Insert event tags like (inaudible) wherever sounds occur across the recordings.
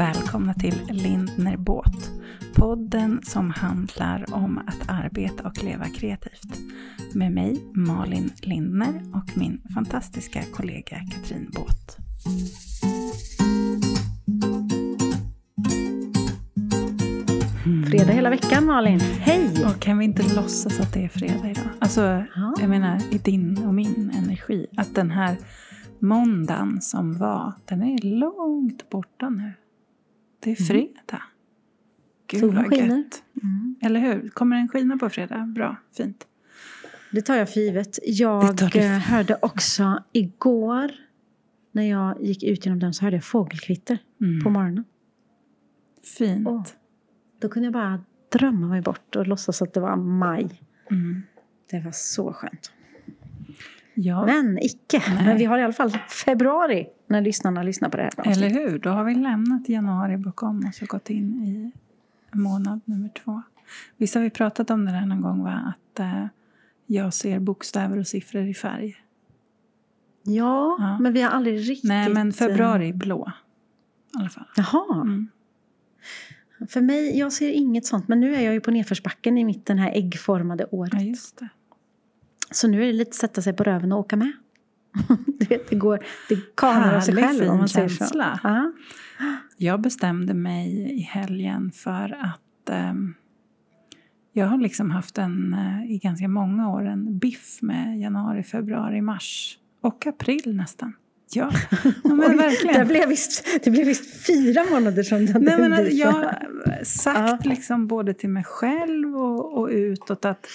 välkomna till Lindner Båt. Podden som handlar om att arbeta och leva kreativt. Med mig Malin Lindner och min fantastiska kollega Katrin Båt. Fredag hela veckan Malin. Hej! Och kan vi inte låtsas att det är fredag idag? Alltså, Ja. jag menar i din och min energi. Att den här måndagen som var, den är långt borta nu. Det är fredag. Gud Solen vad skiner. gött. Mm. Eller hur? Kommer den skina på fredag? Bra, fint. Det tar jag för givet. Jag för- eh, hörde också igår när jag gick ut genom dörren så hörde jag fågelkvitter Mm. på morgonen. Fint. Åh. Då kunde jag bara drömma mig bort och låtsas att det var maj. Mm. Det var så skönt. Ja, Men icke. Nej. Men vi har i alla fall februari när lyssnarna lyssnar på det här eller avsnittet. hur? Då har vi lämnat januari bakom oss och gått in i månad nummer två. Visst har vi pratat om det där någon gång, va? Att eh, jag ser bokstäver och siffror i färg. Ja, Ja. men vi har aldrig riktigt... Nej, men eh, februari är blå. I alla fall. Jaha. Mm. För mig, jag ser inget sånt. Men nu är jag ju på nedförsbacken i mitt den här äggformade året. Ja, just det. Så nu är det lite sätta sig på röven och åka med. (laughs) du vet, det går, det kanar av sig själv om man säger så. känsla. Ja. Jag bestämde mig i helgen för att ehm, jag har liksom haft en, eh, i ganska många år, en biff med januari, februari, mars och april nästan. Ja, (laughs) men Oj, Det verkligen. blev, visst, det blev visst fyra månader som den Nej, men jag har (laughs) sagt liksom både till mig själv och, och utåt att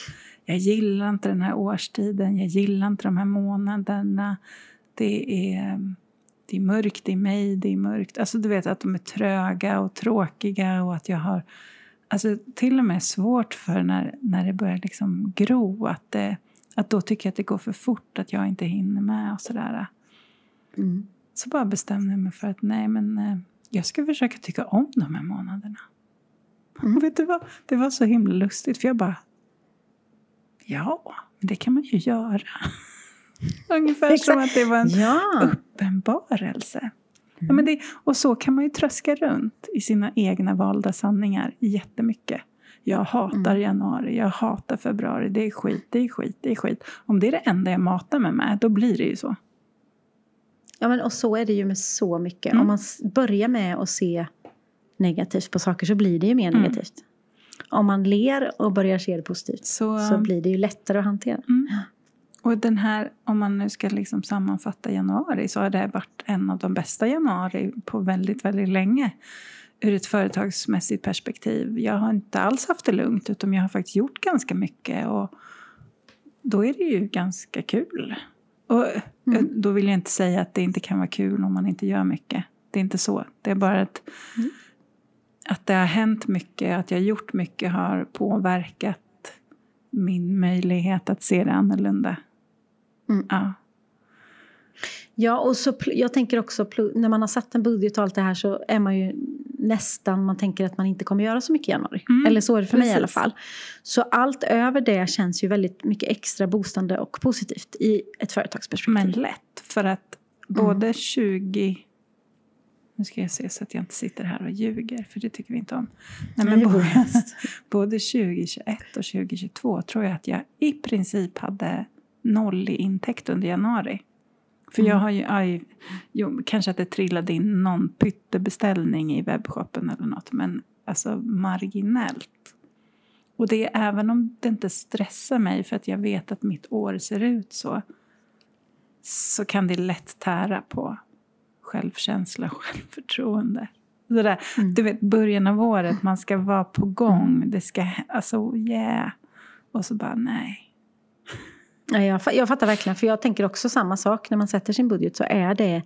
jag gillar inte den här årstiden, jag gillar inte de här månaderna. Det är, det är mörkt i mig, det är mörkt. Alltså du vet att de är tröga och tråkiga och att jag har alltså, till och med svårt för när, när det börjar liksom gro. Att, det, att då tycker jag att det går för fort, att jag inte hinner med och sådär. Mm. Så bara bestämde jag mig för att nej, men eh, jag ska försöka tycka om de här månaderna. Mm. (laughs) Vet du vad? Det var så himla lustigt för jag bara Ja, men det kan man ju göra. (laughs) Ungefär som att det var en Ja, uppenbarelse. Ja, men det, och så kan man ju tröska runt i sina egna valda sanningar jättemycket. Jag hatar Mm. januari, jag hatar februari, det är skit, det är skit, det är skit. Om det är det enda jag matar mig med, då blir det ju så. ja men, och så är det ju med så mycket. Mm. Om man börjar med att se negativt på saker så blir det ju mer Mm. negativt. Om man ler och börjar se det positivt Så, så blir det ju lättare att hantera. Mm. Och den här, om man nu ska liksom sammanfatta januari så har det varit en av de bästa januari på väldigt, väldigt länge. Ur ett företagsmässigt perspektiv. Jag har inte alls haft det lugnt utan jag har faktiskt gjort ganska mycket. Och då är det ju ganska kul. Och Mm. eh, då vill jag inte säga att det inte kan vara kul om man inte gör mycket. Det är inte så. Det är bara att, Mm. Att det har hänt mycket, att jag gjort mycket har påverkat min möjlighet att se det annorlunda. Mm. Ja. Ja, och så jag tänker också när man har satt en budget och allt det här så är man ju nästan, man tänker att man inte kommer göra så mycket i januari. Mm, Eller så är det för mig i alla precis. fall. Så allt över det känns ju väldigt mycket extra boostande och positivt i ett företagsperspektiv. Men lätt, för att både 20... Nu ska jag se så att jag inte sitter här och ljuger, för det tycker vi inte om. Nej, men (laughs) både, både 2021 och 2022 tror jag att jag i princip hade noll i intäkt under januari. För jag Mm. har ju, aj, jo, kanske att det trillade in någon pyttebeställning i webbshoppen eller något, men alltså marginellt. Och det är även om det inte stressar mig för att jag vet att mitt år ser ut så, så kan det lätt tära på självkänsla och (laughs) självförtroende. Så där, Mm. Du vet, början av året, man ska vara på gång, det ska, alltså yeah. Och så bara nej. Ja, jag, jag fattar verkligen, för jag tänker också samma sak. När man sätter sin budget så är det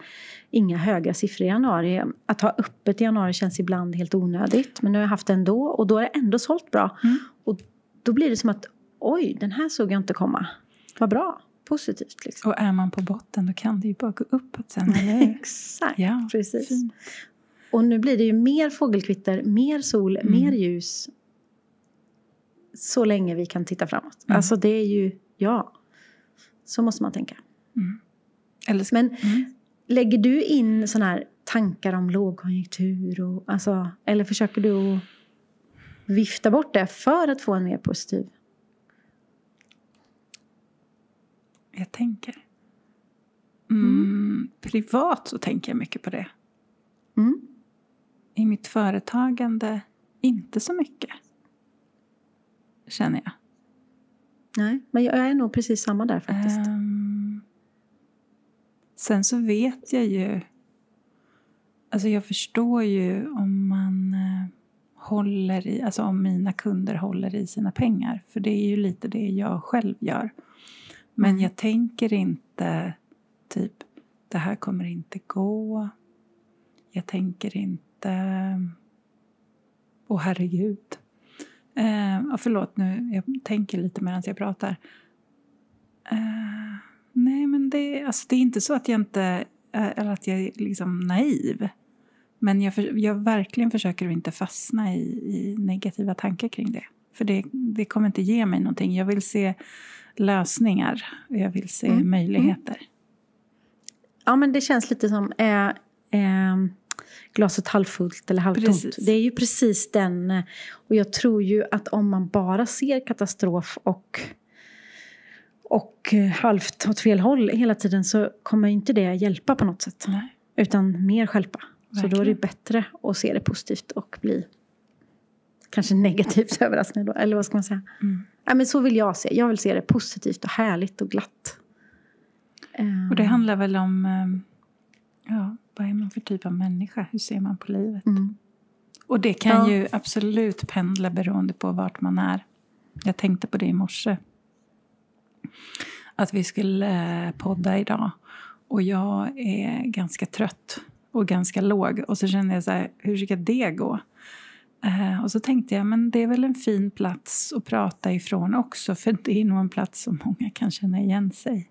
inga höga siffror i januari. Att ha öppet i januari känns ibland helt onödigt. Men nu har jag haft det ändå och då är det ändå sålt bra. Mm. Och då blir det som att oj, den här såg jag inte komma. Vad bra, positivt liksom. Och är man på botten då kan det ju bara gå uppåt sen, eller? (laughs) Exakt, Ja, precis. fint. Och nu blir det ju mer fågelkvitter, mer sol, Mm. mer ljus. Så länge vi kan titta framåt. Mm. Alltså det är ju, ja. Så måste man tänka. Mm. Eller ska, Men mm. lägger du in sån här tankar om lågkonjunktur? Och, alltså, eller försöker du vifta bort det för att få en mer positiv? Jag tänker. Mm, privat så tänker jag mycket på det. Mm. I mitt företagande inte så mycket. Känner jag. Nej, men jag är nog precis samma där faktiskt. Ehm, sen så vet jag ju... Alltså jag förstår ju om man eh, håller i... Alltså om mina kunder håller i sina pengar. För det är ju lite det jag själv gör. Men jag tänker inte typ, det här kommer inte gå. Jag tänker inte, åh herregud. Eh, förlåt nu, jag tänker lite medan jag pratar. Eh, nej men det, alltså, det är inte så att jag inte, eh, eller att jag är liksom naiv. Men jag, för, jag verkligen försöker att inte fastna i, i negativa tankar kring det. För det, det kommer inte ge mig någonting. Jag vill se lösningar. Jag vill se Mm. möjligheter. Ja, men det känns lite som är, är glaset halvfullt eller halvtomt. Det är ju precis den. eh, Och jag tror ju att om man bara ser katastrof och, och eh, halvt åt fel håll hela tiden så kommer inte det hjälpa på något sätt. Nej. Utan mer stjälpa. Så då är det bättre att se det positivt och bli kanske negativt (laughs) överraskad. Då, eller vad ska man säga? Mm. Ja, men så vill jag se. Jag vill se det positivt och härligt och glatt. Och det handlar väl om, eh, ja, vad är man för typ av människa? Hur ser man på livet? Mm. Och det kan Ja. ju absolut pendla beroende på vart man är. Jag tänkte på det i morse. Att vi skulle eh, podda idag. Och jag är ganska trött och ganska låg. Och så kände jag så här, hur ska det gå? Eh, och så tänkte jag, men det är väl en fin plats att prata ifrån också. För det är nog en plats som många kan känna igen sig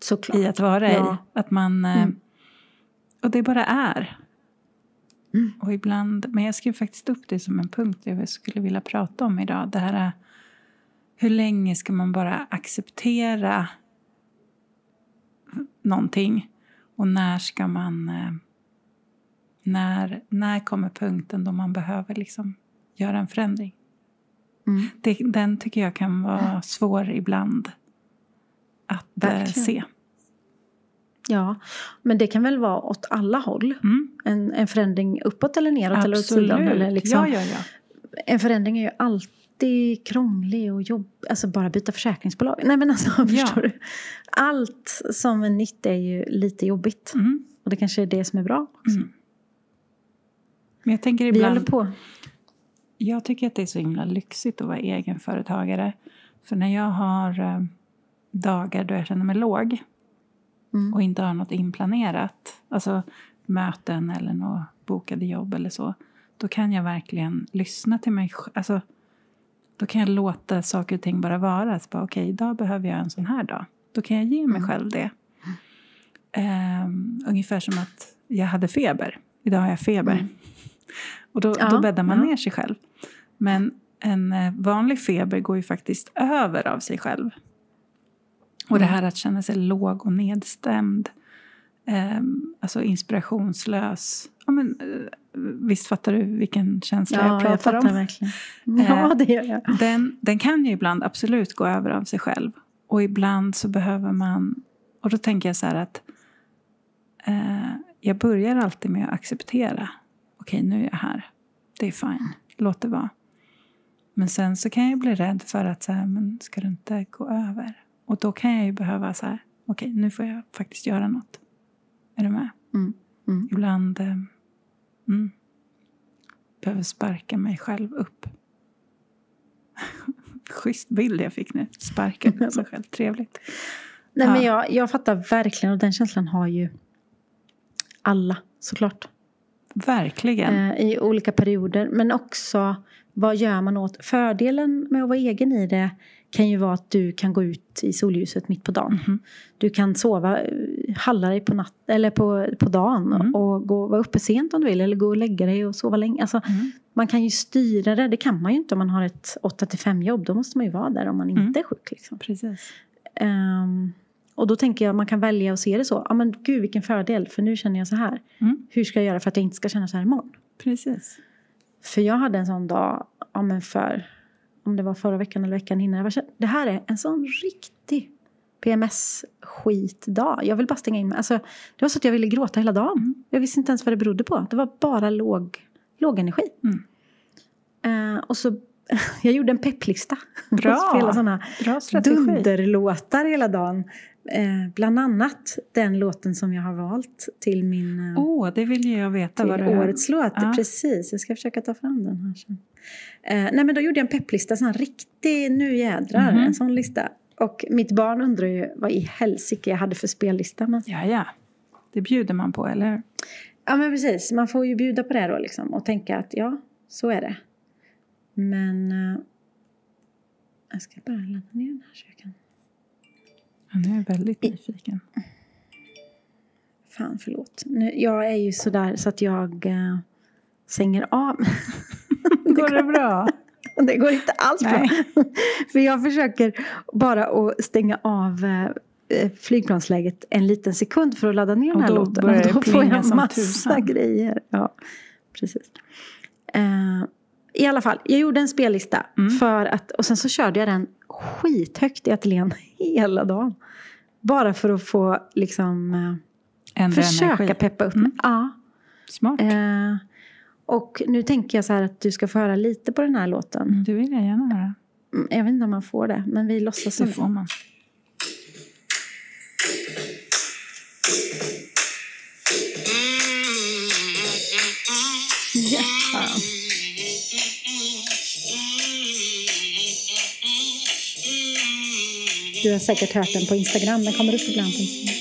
Såklart. i att vara Ja. i. Att man... eh, Mm. Och det bara är. Mm. Och ibland, men jag skrev faktiskt upp det som en punkt jag skulle vilja prata om idag. Det här är, hur länge ska man bara acceptera någonting? Och när ska man... När, när kommer punkten då man behöver liksom göra en förändring? Mm. Det, den tycker jag kan vara svår ibland att eh, Verkligen. se. Ja, men det kan väl vara åt alla håll? Mm. En, en förändring uppåt eller neråt eller åt Absolut. sidan? Eller liksom. Ja, ja, ja. En förändring är ju alltid krånglig och jobb, alltså bara byta försäkringsbolag. Nej men alltså, (laughs) förstår du? Allt som är nytt är ju lite jobbigt. Mm. Och det kanske är det som är bra också. Mm. Men jag tänker Vi ibland... håller på. Jag tycker att det är så himla lyxigt att vara egenföretagare. För när jag har eh, dagar då jag känner mig låg Mm. och inte har något inplanerat, alltså möten eller något bokade jobb eller så, då kan jag verkligen lyssna till mig alltså, Då kan jag låta saker och ting bara vara. Bara, Okej, idag behöver jag en sån här dag. Då kan jag ge mig Mm. själv det. Ehm, ungefär som att jag hade feber. Idag har jag feber. Och då, Ja, då bäddar man ja. ner sig själv. Men en eh, vanlig feber går ju faktiskt över av sig själv. Och det Mm. här att känna sig låg och nedstämd. ehm, alltså inspirationslös. Ja, men, eh, visst fattar du vilken känsla jag Ja, pratar jag fattar om? verkligen. Ja, det gör jag. Den, den kan ju ibland absolut gå över av sig själv. Och ibland så behöver man... Och då tänker jag så här att eh, jag börjar alltid med att acceptera. Okej, nu är jag här. Det är fine. Låt det vara. Men sen så kan jag bli rädd för att så här, men ska det inte gå över? Och då kan jag ju behöva så här, okej, nu får jag faktiskt göra något. Är du med? Mm. Mm. Ibland eh, mm, behöver sparka mig själv upp. (laughs) Schysst bild jag fick nu. Sparka sig själv. Trevligt. Nej, Ja. men jag, jag fattar verkligen och den känslan har ju alla såklart. Verkligen. Eh, I olika perioder. Men också vad gör man åt fördelen med att vara egen i det kan ju vara att du kan gå ut i solljuset mitt på dagen. Mhm. Du kan sova, eh, halla dig på, natt, eller på, på dagen Mm. och gå, vara uppe sent om du vill eller gå och lägga dig och sova länge. Alltså, Mm. man kan ju styra det. Det kan man ju inte om man har ett 8-5 jobb. Då måste man ju vara där om man inte Mm. är sjuk. Liksom. Precis. Ehm, Och då tänker jag man kan välja att se det så. Ja men gud vilken fördel för nu känner jag så här. Mm. Hur ska jag göra för att jag inte ska känna så här imorgon? Precis. För jag hade en sån dag, ja men för, om det var förra veckan eller veckan innan. Det här är en sån riktig PMS-skitdag. Jag vill bara stänga in mig. Alltså, det var så att jag ville gråta hela dagen. Mm. Jag visste inte ens vad det berodde på. Det var bara låg, låg energi. Mm. Eh, och så, (laughs) jag gjorde en pepplista. Bra. (laughs) Och spelade såna Bra strategi. dunderlåtar hela dagen. Eh, bland annat den låten som jag har valt till min... eh, Åh, det vill ju jag veta vad det är. årets låt. Ja. Precis, jag ska försöka ta fram den här sen. Eh, nej men då gjorde jag en pepplista, här riktig nu jädrar, Mhm. en sån lista. Och mitt barn undrar ju vad i helsike jag hade för spellista. Men, Ja, ja. Det bjuder man på, eller ja men precis, man får ju bjuda på det då liksom och tänka att ja, så är det. Men eh, jag ska bara ladda ner den här så jag kan... ja, Nu är jag väldigt nyfiken. Fan förlåt. Nu, jag är ju sådär så att jag eh, stänger av. (laughs) Går det bra? (laughs) Det går inte alls bra. (laughs) För jag försöker bara att stänga av eh, flygplansläget en liten sekund för att ladda ner den här låten. Och då får jag massa grejer. Ja, precis. Eh, I alla fall, jag gjorde en spellista. Mm. För att, och sen så körde jag den skithögt i ateljén (laughs) hela dagen. Bara för att få liksom, eh, Ändra försöka energi. peppa upp Mm. Ja. Smart. Eh, och nu tänker jag så här att du ska få höra lite på den här låten. Det vill jag gärna höra. Mm, Jag vet inte om man får det, men vi låtsas Det som får man. Du har säkert hört den på Instagram. Den kommer upp ibland på Instagram.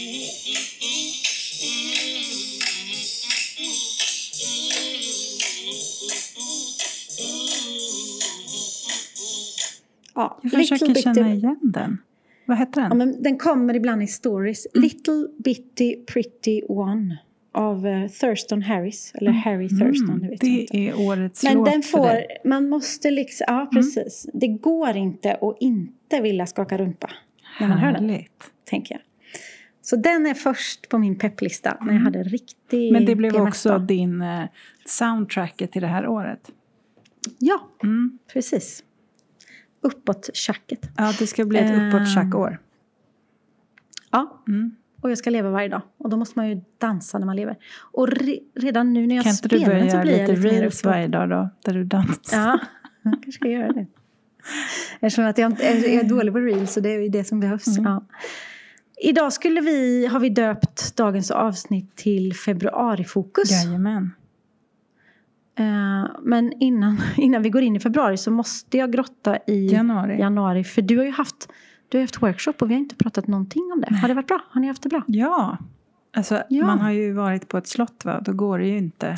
Ja, Jag försöker Little känna Bitty- igen den. Vad heter Ja, den? men den kommer ibland i stories. Little Bitty Pretty One av eh, Thurston Harris. Eller Harry Thurston, det vet jag inte. Mm. det är årets Men låt den för får, dig. Mm. man måste liksom, ja precis. Det går inte att inte vilja skaka rumpa när man hör den, Härligt. tänker jag. Så den är först på min pepplista när jag hade riktig Mm. Men det blev PMS också din eh, soundtracket till det här året. Ja, Mm. precis. Uppåt tjacket. Ja, det ska bli ett Eh. uppåt-tjack-år. Ja, Mm. och jag ska leva varje dag. Och då måste man ju dansa när man lever. Och re, redan nu när jag Kan inte du spelar börja så göra blir jag lite lite mer reels uppåt. varje dag då? Där du dansar. Ja, jag kanske ska göra det. (laughs) Eftersom att jag är dålig på reels så det är ju det som behövs. Mm. Ja. Idag skulle vi, har vi döpt dagens avsnitt till februarifokus. Jajamän. Eh, men innan, (laughs) innan vi går in i februari så måste jag grotta i Januari. januari. För du har ju haft, du har haft workshop och vi har inte pratat någonting om det. Har det varit bra? Har ni haft det bra? Ja. Alltså, Ja. man har ju varit på ett slott va? Då går det ju inte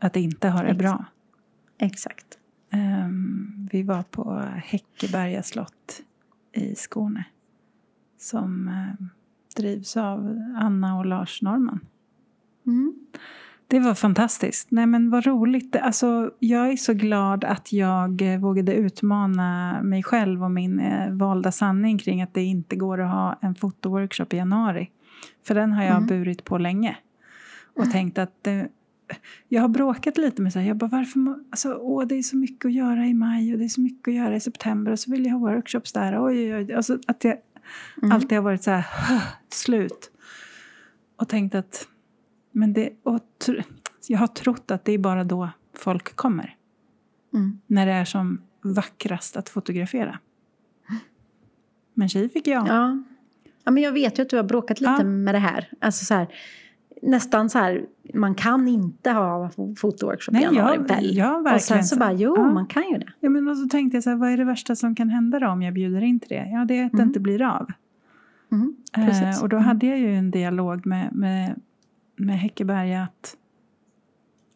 att inte ha det Exakt. bra. Exakt. Ehm, vi var på Häckeberga slott i Skåne. Som eh, drivs av Anna och Lars Norman. Mm. Det var fantastiskt. Nej men vad roligt. Alltså, jag är så glad att jag eh, vågade utmana mig själv och min eh, valda sanning kring att det inte går att ha en fotoworkshop i januari. För den har jag Mm. burit på länge. Och tänkt att det, jag har bråkat lite med så här, jag bara varför, alltså, åh, det är så mycket att göra i maj och det är så mycket att göra i september och så vill jag ha workshops där. Oj, oj, oj. Alltså, att jag Mm. alltid har varit så här, slut. Och tänkt att, men det, och tr- jag har trott att det är bara då folk kommer. Mm. När det är som vackrast att fotografera. Men tjej fick jag. Ja. ja, men jag vet ju att du har bråkat lite Ja. med det här. Alltså så här, nästan så här, man kan inte ha fotoworkshop Nej, i januari jag- väl? har och verkligen sen så bara, jo Ja. man kan ju det. Ja, men och så tänkte jag så här, vad är det värsta som kan hända då om jag bjuder in till det? Ja, det är att det Mm. inte blir av. Mm. Eh, och då Mm. hade jag ju en dialog med, med, med Häckeberga att,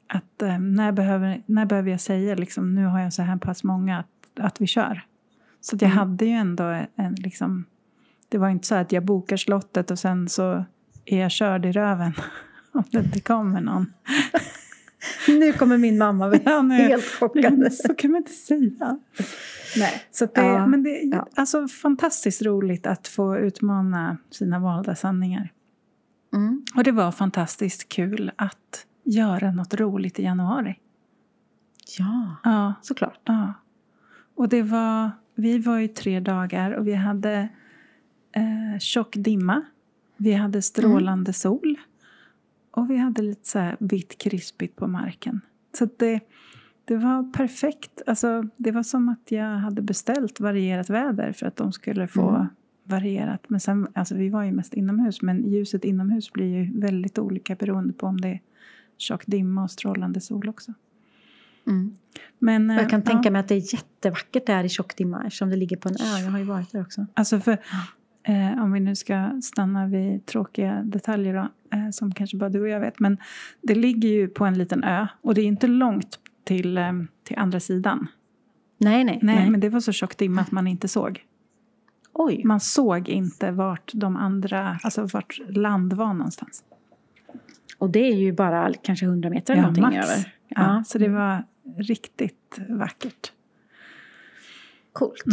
att eh, när, behöver, när behöver jag säga liksom, nu har jag så här pass många att, att vi kör. Så att jag Mm. hade ju ändå en liksom, det var inte så att jag bokar slottet och sen så är jag körd i röven (laughs) om det inte kommer någon. nu kommer min mamma (laughs) bli Ja, helt chockad. Så kan man inte säga. Nej. Så det, Ja, men det är ja. alltså fantastiskt roligt att få utmana sina valda sanningar. Mm. Och det var fantastiskt kul att göra något roligt i januari. Ja, Ja, såklart. ja. Och det var, vi var ju tre dagar och vi hade eh, tjock dimma. Vi hade strålande sol. Och vi hade lite så här vitt krispigt på marken. Så det, det var perfekt. Alltså, det var som att jag hade beställt varierat väder för att de skulle få Mm. varierat. Men sen, alltså vi var ju mest inomhus, men ljuset inomhus blir ju väldigt olika beroende på om det är tjock dimma och strålande sol också. Mm. Men, jag kan eh, tänka ja, mig att det är jättevackert där i tjockdimma eftersom det ligger på en ö. Jag har ju varit där också. Alltså för, eh, om vi nu ska stanna vid tråkiga detaljer då, eh, som kanske bara du och jag vet. Men det ligger ju på en liten ö och det är inte långt till, eh, till andra sidan. Nej, nej. Nej, men det var så tjock dimma att man inte såg. Oj. Man såg inte vart de andra, alltså vart land var någonstans. Och det är ju bara kanske 100 meter eller någonting max. över. Ja, Så det var riktigt vackert. Coolt.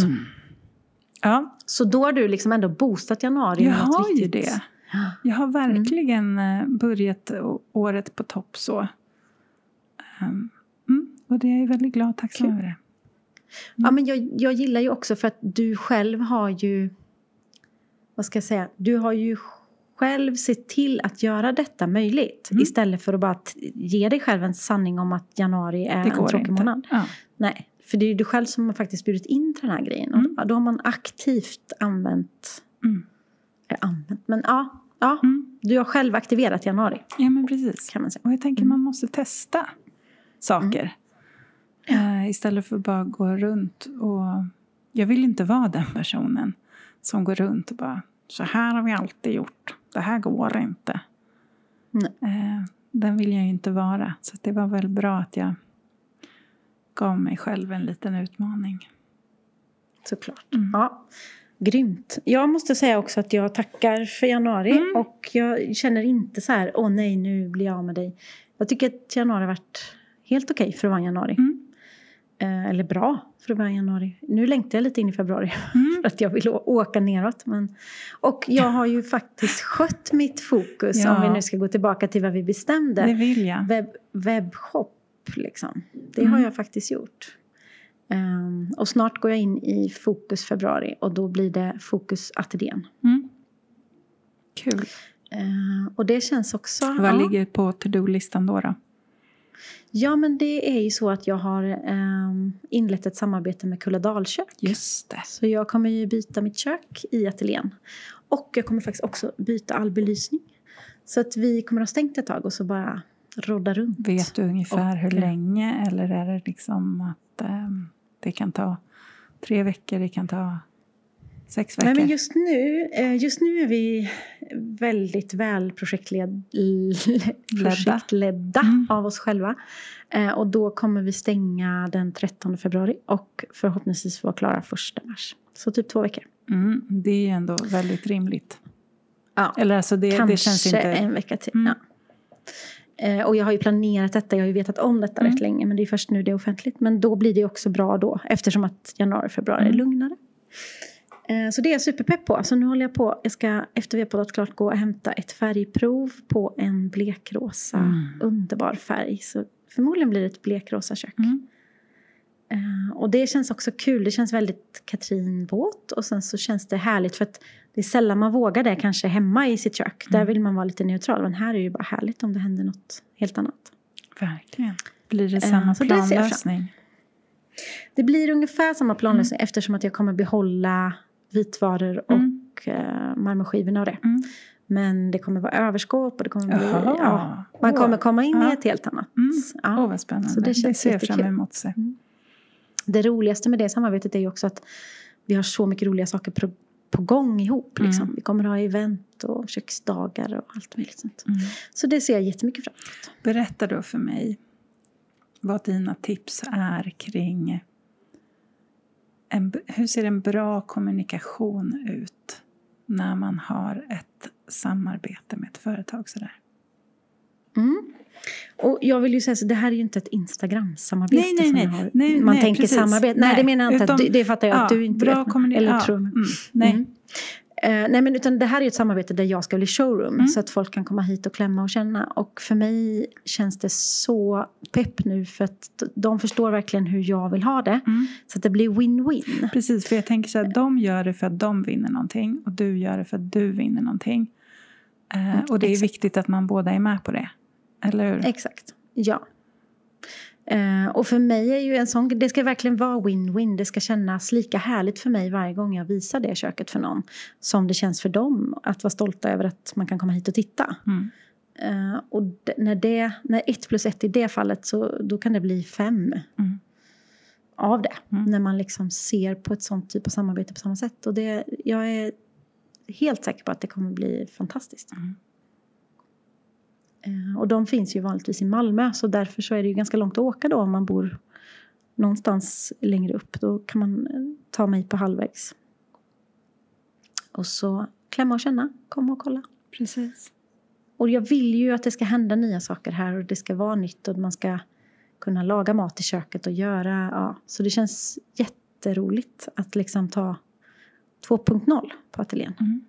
Ja, Så då har du liksom ändå boostat januari jag har ju det. Ja. Jag har verkligen eh, börjat året på topp så. Mm, och det är jag väldigt glad och tacksam över. det. Ja, men jag, jag gillar ju också för att du själv har ju... Vad ska jag säga? Du har ju själv sett till att göra detta möjligt. Mm. Istället för att bara ge dig själv en sanning om att januari är en tråkig inte. månad. Ja. Nej, för det är ju du själv som har faktiskt bjudit in till den här grejen. Och Mm. ja, Då har man aktivt använt... Mm. Äh, använt, men ja. ja Mm. Du har själv aktiverat januari ja, men precis. kan man säga. Och jag tänker Mm. man måste testa saker. Eh, istället för att bara gå runt och... Jag vill inte vara den personen som går runt och bara så här har vi alltid gjort. Det här går inte. Nej. Eh, den vill jag ju inte vara. Så det var väl bra att jag gav mig själv en liten utmaning. Såklart. Mm. Ja, grymt. Jag måste säga också att jag tackar för januari. Mm. Och jag känner inte så här, åh nej, nu blir jag av med dig. Jag tycker att januari har varit helt okej för att vara en januari. Mm. Eh, eller bra för att vara en januari. Nu längtar jag lite in i februari. (laughs) Mm. För att jag vill åka neråt. Men... Och jag har ju faktiskt skött mitt fokus. Ja. Om vi nu ska gå tillbaka till vad vi bestämde. Det vill jag. Webb, webbshop liksom. Det Mm. har jag faktiskt gjort. Ehm, och snart går jag in i fokus februari och då blir det fokus ateljén. Mm. Kul. Ehm, och det känns också... Vad ja, ligger på to-do-listan då? då? ja men det är ju så att jag har ehm, inlett ett samarbete med Kulladalkök. Just det. Så jag kommer ju byta mitt kök i ateljén. Och jag kommer faktiskt också byta all belysning. Så att vi kommer att ha stängt ett tag och så bara rodda runt. Vet du ungefär Och, hur eh, länge? Eller är det liksom att ehm, det kan ta tre veckor, det kan ta sex veckor? Nej, men just nu, eh, just nu är vi väldigt väl projektled, projektledda Mm. av oss själva. Eh, Och då kommer vi stänga den 13 februari och förhoppningsvis vara klara 1 mars. Så typ två veckor. Mm, det är ju ändå väldigt rimligt. Ja, Eller alltså det, Kanske det känns inte... en vecka till. Mm. Ja. Eh, Och jag har ju planerat detta, jag har ju vetat om detta Mm. rätt länge men det är först nu det är offentligt. Men då blir det också bra då eftersom att januari februari är Mm. lugnare. Eh, Så det är jag superpepp på. Så nu håller jag på, jag ska efter vi har poddat klart gå och hämta ett färgprov på en blekrosa Mm. underbar färg. Så förmodligen blir det ett blekrosa kök. Mm. Eh, Och det känns också kul. Det känns väldigt Katrin båt och sen så känns det härligt för att det är sällan man vågar det kanske hemma i sitt kök. Där Mm. vill man vara lite neutral. Men här är det ju bara härligt om det händer något helt annat. Verkligen. Blir det samma fram- planlösning? Det blir ungefär samma planlösning eftersom att jag kommer behålla vitvaror och Mm. marmorskivorna och det. Mm. Men det kommer vara överskåp och det kommer bli... Ja, man kommer komma in i Ja. ett helt annat... Mm. Ja. Åh, vad spännande. Så det det, ser jag fram emot. Se. Det roligaste med det samarbetet är ju också att vi har så mycket roliga saker på, gång ihop. Liksom. Mm. Vi kommer ha event och köksdagar och allt möjligt sånt. Mm. Så det ser jag jättemycket fram emot. Berätta då för mig vad dina tips är kring en, hur ser en bra kommunikation ut när man har ett samarbete med ett företag sådär? Mm. Och jag vill ju säga så det här är ju inte ett Instagram-samarbete. Nej, nej, som nej. jag har. nej Man nej, tänker precis. samarbete. Nej, det menar jag inte. Utom- det, det fattar jag att ja, du inte vet. Eller ja, tror. mm, nej. Mm. Eh, nej men utan det här är ju ett samarbete där jag ska bli showroom Mm. så att folk kan komma hit och klämma och känna. Och för mig känns det så pepp nu för att de förstår verkligen hur jag vill ha det. Mm. Så att det blir win-win. Precis, för jag tänker så här, de gör det för att de vinner någonting och du gör det för att du vinner någonting. Eh, och det är exakt. viktigt att man båda är med på det. Eller hur? Exakt, ja. Eh, och för mig är ju en sån, det ska verkligen vara win-win. Det ska kännas lika härligt för mig varje gång jag visar det köket för någon. Som det känns för dem att vara stolta över att man kan komma hit och titta. Mm. Eh, och d- när, det, när ett plus ett i det fallet så då kan det bli fem Mm. av det. Mm. När man liksom ser på ett sånt typ av samarbete på samma sätt. Och det, jag är helt säker på att det kommer bli fantastiskt. Mm. Eh, och de finns ju vanligtvis i Malmö så därför så är det ju ganska långt att åka då om man bor någonstans längre upp. Då kan man eh, ta mig på halvvägs. Och så klämma och känna, komma och kolla. Precis. Och jag vill ju att det ska hända nya saker här och det ska vara nytt och man ska kunna laga mat i köket och göra, ja. Så det känns jätteroligt att liksom ta 2.0 på ateljén. Mm.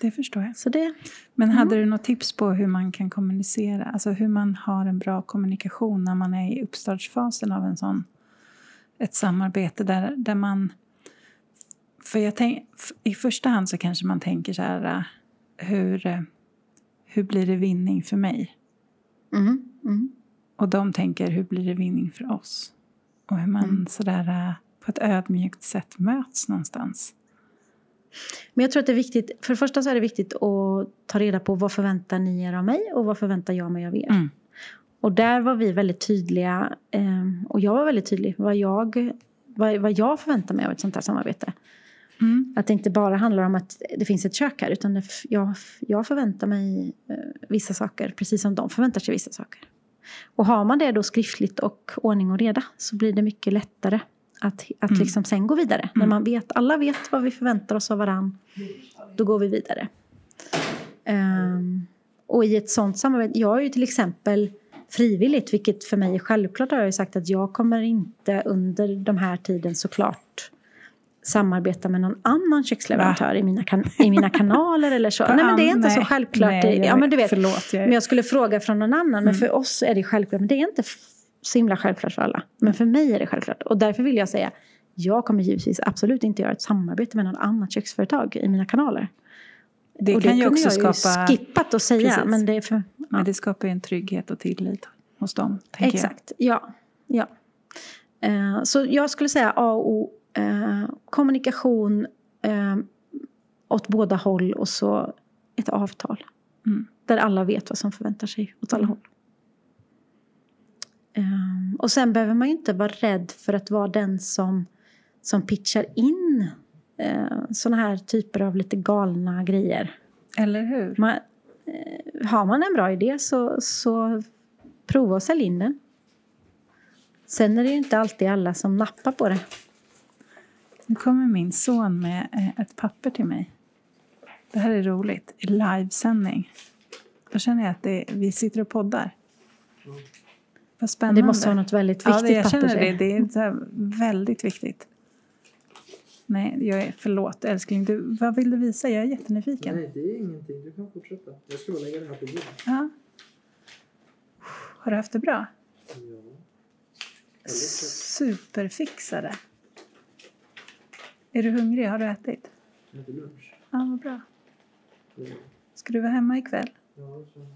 Det förstår jag. Så det, Men hade Mm. du något tips på hur man kan kommunicera? Alltså hur man har en bra kommunikation när man är i uppstartsfasen av en sån, ett samarbete där, där man... För jag tänk, I första hand så kanske man tänker så här, äh, hur, äh, hur blir det vinning för mig? mm, mm. Och de tänker, hur blir det vinning för oss? Och hur man Mm. sådär äh, på ett ödmjukt sätt möts någonstans. Men jag tror att det är viktigt, för det första så är det viktigt att ta reda på vad förväntar ni er av mig och vad förväntar jag mig av er. Mm. Och där var vi väldigt tydliga, eh, och jag var väldigt tydlig, vad jag, vad, vad jag förväntar mig av ett sånt här samarbete. Mm. Att det inte bara handlar om att det finns ett kök här utan jag, jag förväntar mig eh, vissa saker precis som de förväntar sig vissa saker. Och har man det då skriftligt och ordning och reda så blir det mycket lättare att, att Mm. liksom sen gå vidare. När man vet, alla vet vad vi förväntar oss av varann, då går vi vidare. Ehm, och i ett sånt samarbete, jag är ju till exempel frivilligt, vilket för mig är självklart har jag ju sagt att jag kommer inte under de här tiden såklart samarbeta med någon annan köksleverantör i mina, i mina kanaler eller så. (laughs) Nej men det är inte så nej, självklart. nej, jag ja, men du vet, Förlåt, jag men jag skulle fråga från någon annan. Men Mm. för oss är det självklart. Men det är inte så himla självklart för alla. Men för mig är det självklart. Och därför vill jag säga. Jag kommer givetvis absolut inte göra ett samarbete med något annat köksföretag i mina kanaler. det och kan det ju också jag skapa... ju skippat att säga. Precis. Men det för, ja. Men det skapar ju en trygghet och tillit hos dem. Exakt, ja. ja. Eh, så jag skulle säga A och O. Eh, kommunikation eh, åt båda håll och så ett avtal. Mm. Där alla vet vad som förväntar sig åt alla Mm. håll. Eh, och sen behöver man ju inte vara rädd för att vara den som, som pitchar in eh, sådana här typer av lite galna grejer. Eller hur? Man, eh, har man en bra idé så, så prova och sälj in den. Sen är det ju inte alltid alla som nappar på det. Nu kommer min son med eh, ett papper till mig. Det här är roligt. Livesändning. Då känner jag att det, vi sitter och poddar. Vad spännande. Det måste vara något väldigt ja, viktigt det, jag papper. känner det. Det är så här väldigt viktigt. Nej, jag är, förlåt älskling. Du, vad vill du visa? Jag är jättenyfiken. Nej, det är ingenting. Du kan fortsätta. Jag ska bara lägga det här på bordet. Ja. Har du haft det bra? Ja. Superfixare. Är du hungrig? Har du ätit? Jag äter lunch. Ja, vad bra. Ja, Ska du vara hemma ikväll? Ja, så.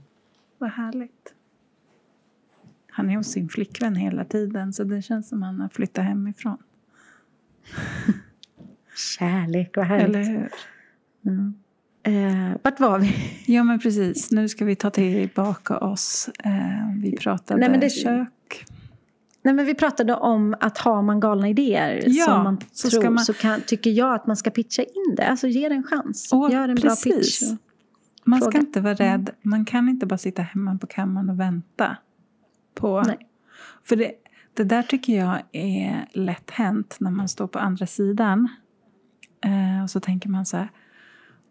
Vad härligt. Han är hos sin flickvän hela tiden så det känns som han har flyttat hemifrån. Kärlek, vad härligt. Eller hur? Mm. Eh, vart var vi? Ja men precis, nu ska vi ta tillbaka oss. Eh, vi pratade Nej, men det- kök. Nej, men vi pratade om att har man galna idéer Ja, som man så tror ska man- så kan, tycker jag att man ska pitcha in det. Alltså ge det en chans. Åh, Gör en precis. bra pitch. Man ska fråga. inte vara rädd. Man kan inte bara sitta hemma på kammaren och vänta. På, Nej. För det, det där tycker jag är lätt hänt när man står på andra sidan. Eh, och så tänker man så här.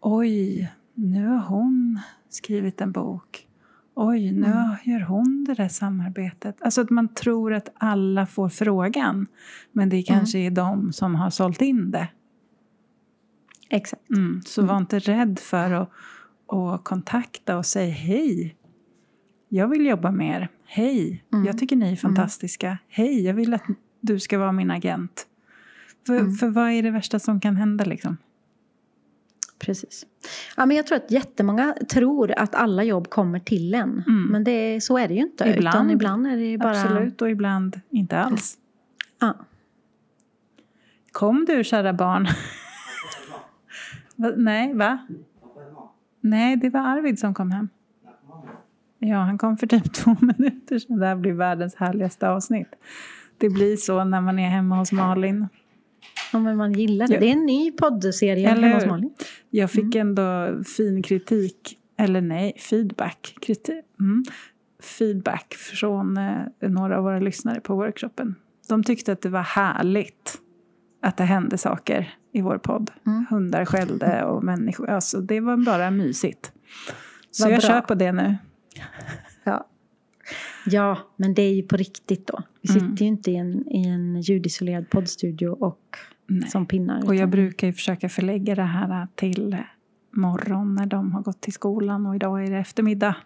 Oj, nu har hon skrivit en bok. oj, nu Mm. gör hon det där samarbetet. Alltså att man tror att alla får frågan, men det kanske är de som har sålt in det. Exakt. Mm. Så var inte rädd för att, att kontakta och säga hej. Jag vill jobba med er. Hej, Mm. jag tycker ni är fantastiska. Hej, jag vill att du ska vara min agent. För, Mm. för vad är det värsta som kan hända liksom? Precis. Ja, men jag tror att jättemånga tror att alla jobb kommer till en. Mm. Men det, så är det ju inte. Ibland. Utan ibland är det ju bara... Absolut, och ibland inte alls. Ja. Kom du, kära barn. Nej, va? Nej, det var Arvid som kom hem. Ja, han kom för typ (laughs) två minuter sedan. Det här blir världens härligaste avsnitt. Det blir så när man är hemma hos Malin. Ja, men man gillar det. Det är en ny poddserie Eller hemma hos? Malin. Jag fick ändå fin kritik, eller nej, feedback. Kritik, mm, feedback från eh, några av våra lyssnare på workshopen. De tyckte att det var härligt att det hände saker i vår podd. Mm. Hundar skällde och människor. Alltså, det var bara mysigt. Så Vad jag bra. kör på det nu. Ja. ja, men det är ju på riktigt då. Vi Mm. sitter ju inte i en, i en ljudisolerad poddstudio och Nej. som pinnar. Och jag utan- brukar ju försöka förlägga det här till morgon när de har gått till skolan och idag är det eftermiddag.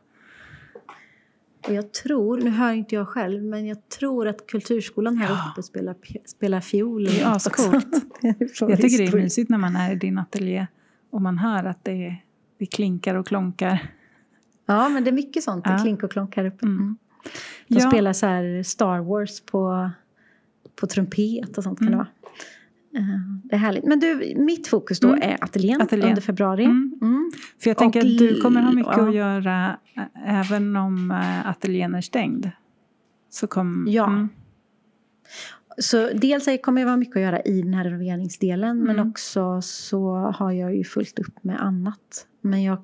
Och jag tror, nu hör inte jag själv, men jag tror att Kulturskolan här Ja. uppe spelar, spelar fiol. Det är också. ascoolt. (laughs) Jag tycker det är mysigt när man är i din ateljé och man hör att det, det klinkar och klonkar. Ja, men det är mycket sånt. Det Ja. klink och klonk här uppe. Mm. De Ja. spelar så här Star Wars på, på trumpet och sånt kan det Mm. vara. Eh, Det är härligt. Men du, mitt fokus då Mm. är ateljén, Ateljén. under februari. Mm. Mm. För jag tänker Och att du kommer ha mycket ja. att göra ä- även om äh, ateljén är stängd. Så kom, Ja. Mm. Så dels kommer jag ha mycket att göra i den här renoveringsdelen men Mm. också så har jag ju fullt upp med annat. Men jag,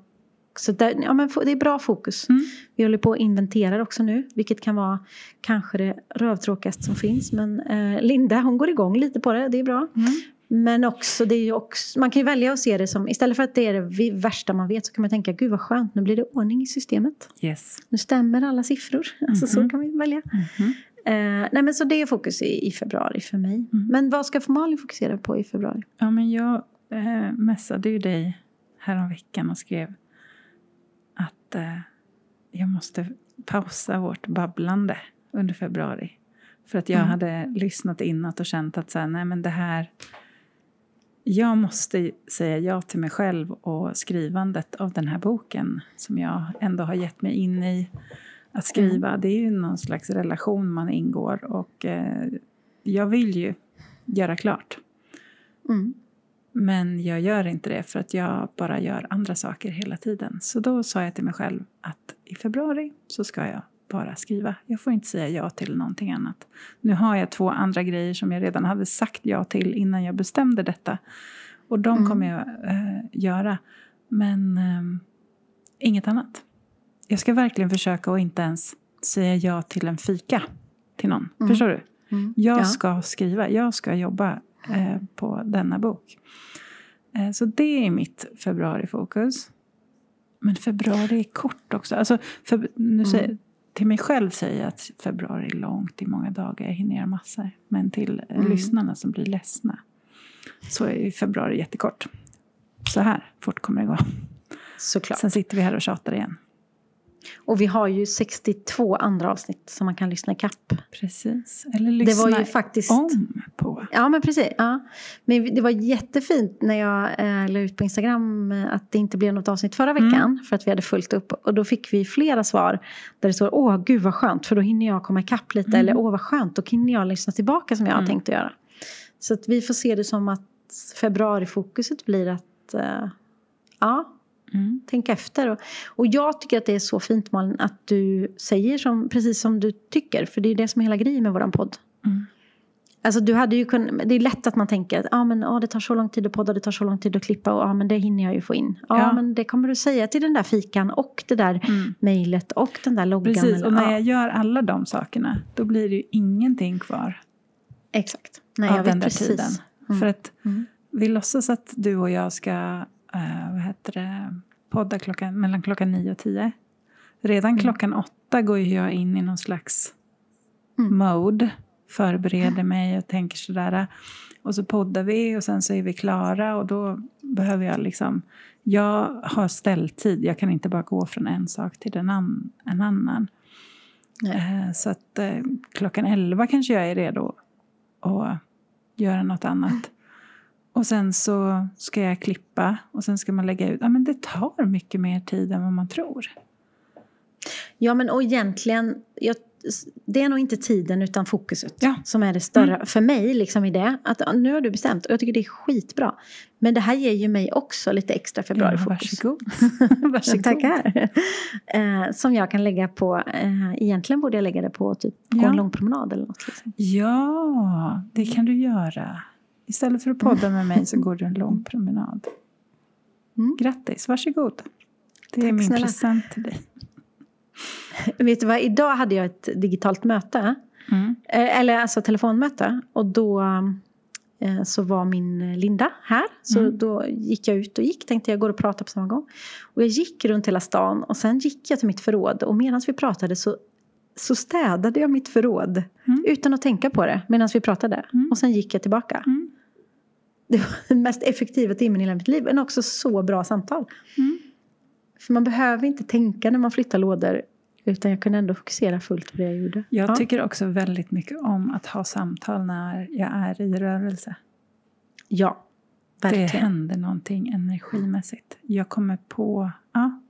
så där, ja, men det är bra fokus. Mm. Vi håller på och inventerar också nu vilket kan vara kanske det rövtråkigaste som finns. Men eh, Linda hon går igång lite på det, det är bra. Mm. Men också, det är också, man kan ju välja att se det som, istället för att det är det vi- värsta man vet så kan man tänka, gud vad skönt, nu blir det ordning i systemet. Yes. Nu stämmer alla siffror. (laughs) Alltså så Mhm. kan man välja. Mhm. Eh, nej men så det är fokus i, i februari för mig. Mm. Men vad ska Malin fokusera på i februari? Ja, men jag eh, messade ju dig häromveckan och skrev att eh, jag måste pausa vårt babblande under februari. För att jag Mm. hade lyssnat inåt och känt att så här, nej men det här... Jag måste säga ja till mig själv och skrivandet av den här boken som jag ändå har gett mig in i att skriva. Det är ju någon slags relation man ingår och eh, jag vill ju göra klart. Mm. Men jag gör inte det för att jag bara gör andra saker hela tiden. Så då sa jag till mig själv att i februari så ska jag bara skriva. Jag får inte säga ja till någonting annat. Nu har jag två andra grejer som jag redan hade sagt ja till innan jag bestämde detta. Och de Mm. kommer jag eh, göra. Men ehm, inget annat. Jag ska verkligen försöka att inte ens säga ja till en fika till någon. Mm. Förstår du? Mm. Jag Ja. ska skriva, jag ska jobba på denna bok. Eh, så det är mitt februarifokus. Men februari är kort också. Alltså, för, nu säger, Mm. Till mig själv säger jag att februari är långt i många dagar, jag hinner göra massor. Men till eh, Mm. lyssnarna som blir ledsna så är februari jättekort. Så här fort kommer det gå. Såklart. Sen sitter vi här och tjatar igen. Och vi har ju 62 andra avsnitt som man kan lyssna ikapp. Precis. Eller Det lyssna var ju faktiskt... om på. Ja men precis. Ja. Men det var jättefint när jag eh, la ut på Instagram eh, att det inte blev något avsnitt förra Mm. veckan. För att vi hade fullt upp. Och då fick vi flera svar. Där det står åh gud vad skönt för då hinner jag komma ikapp lite. Mm. Eller åh vad skönt då hinner jag lyssna tillbaka som jag har Mm. tänkt att göra. Så att vi får se det som att februarifokuset blir att eh, ja, Mm. tänka efter. Och, och jag tycker att det är så fint Malin att du säger som, precis som du tycker. För det är det som är hela grejen med våran podd. Mm. Alltså du hade ju kunnat, det är lätt att man tänker att ah, men, ah, det tar så lång tid att podda, det tar så lång tid att klippa och ah, men det hinner jag ju få in. Ja, Ja. men det kommer du säga till den där fikan och det där Mm. mejlet och den där loggan. Precis, eller- och när ja, jag gör alla de sakerna då blir det ju ingenting kvar Exakt. Nej, av jag den vet där precis. tiden. Mm. För att Mm. vi låtsas att du och jag ska eh, vad heter det, podda klockan, mellan klockan nio och tio. redan Mm. klockan åtta går jag in i någon slags Mm. mode. Förbereder mig och tänker sådär. Och så poddar vi och sen så är vi klara och då behöver jag liksom... Jag har ställtid. Jag kan inte bara gå från en sak till en, an, en annan. Eh, så att eh, klockan elva kanske jag är redo att göra något annat. Och sen så ska jag klippa och sen ska man lägga ut. Ja, men det tar mycket mer tid än vad man tror. Ja, men och egentligen, jag, det är nog inte tiden utan fokuset Ja. som är det större för mig liksom i det. Att ja, nu har du bestämt och jag tycker det är skitbra. Men det här ger ju mig också lite extra februarifokus. varsågod. (laughs) Varsågod. Tackar. Eh, som jag kan lägga på, eh, egentligen borde jag lägga det på typ gå Ja. en lång promenad eller något. Liksom. Ja, det kan du göra. Istället för att podda med mig så går du en lång promenad. Mm. Grattis, varsågod. Det är Tack min snälla. present till dig. (laughs) Vet du vad, idag hade jag ett digitalt möte. Mm. Eh, eller alltså telefonmöte. Och då eh, så var min Linda här. Så Mm. då gick jag ut och gick. Tänkte jag går och pratar på samma gång. Och jag gick runt hela stan. Och sen gick jag till mitt förråd. Och medan vi pratade så, så städade jag mitt förråd. Mm. Utan att tänka på det. Medan vi pratade. Mm. Och sen gick jag tillbaka. Mm. Det var den mest effektiva timmen i hela mitt liv. Men också så bra samtal. Mm. För man behöver inte tänka när man flyttar lådor. Utan jag kunde ändå fokusera fullt på det jag gjorde. Jag Ja. tycker också väldigt mycket om att ha samtal när jag är i rörelse. Ja, Det verkligen. händer någonting energimässigt. Jag kommer på... Ja,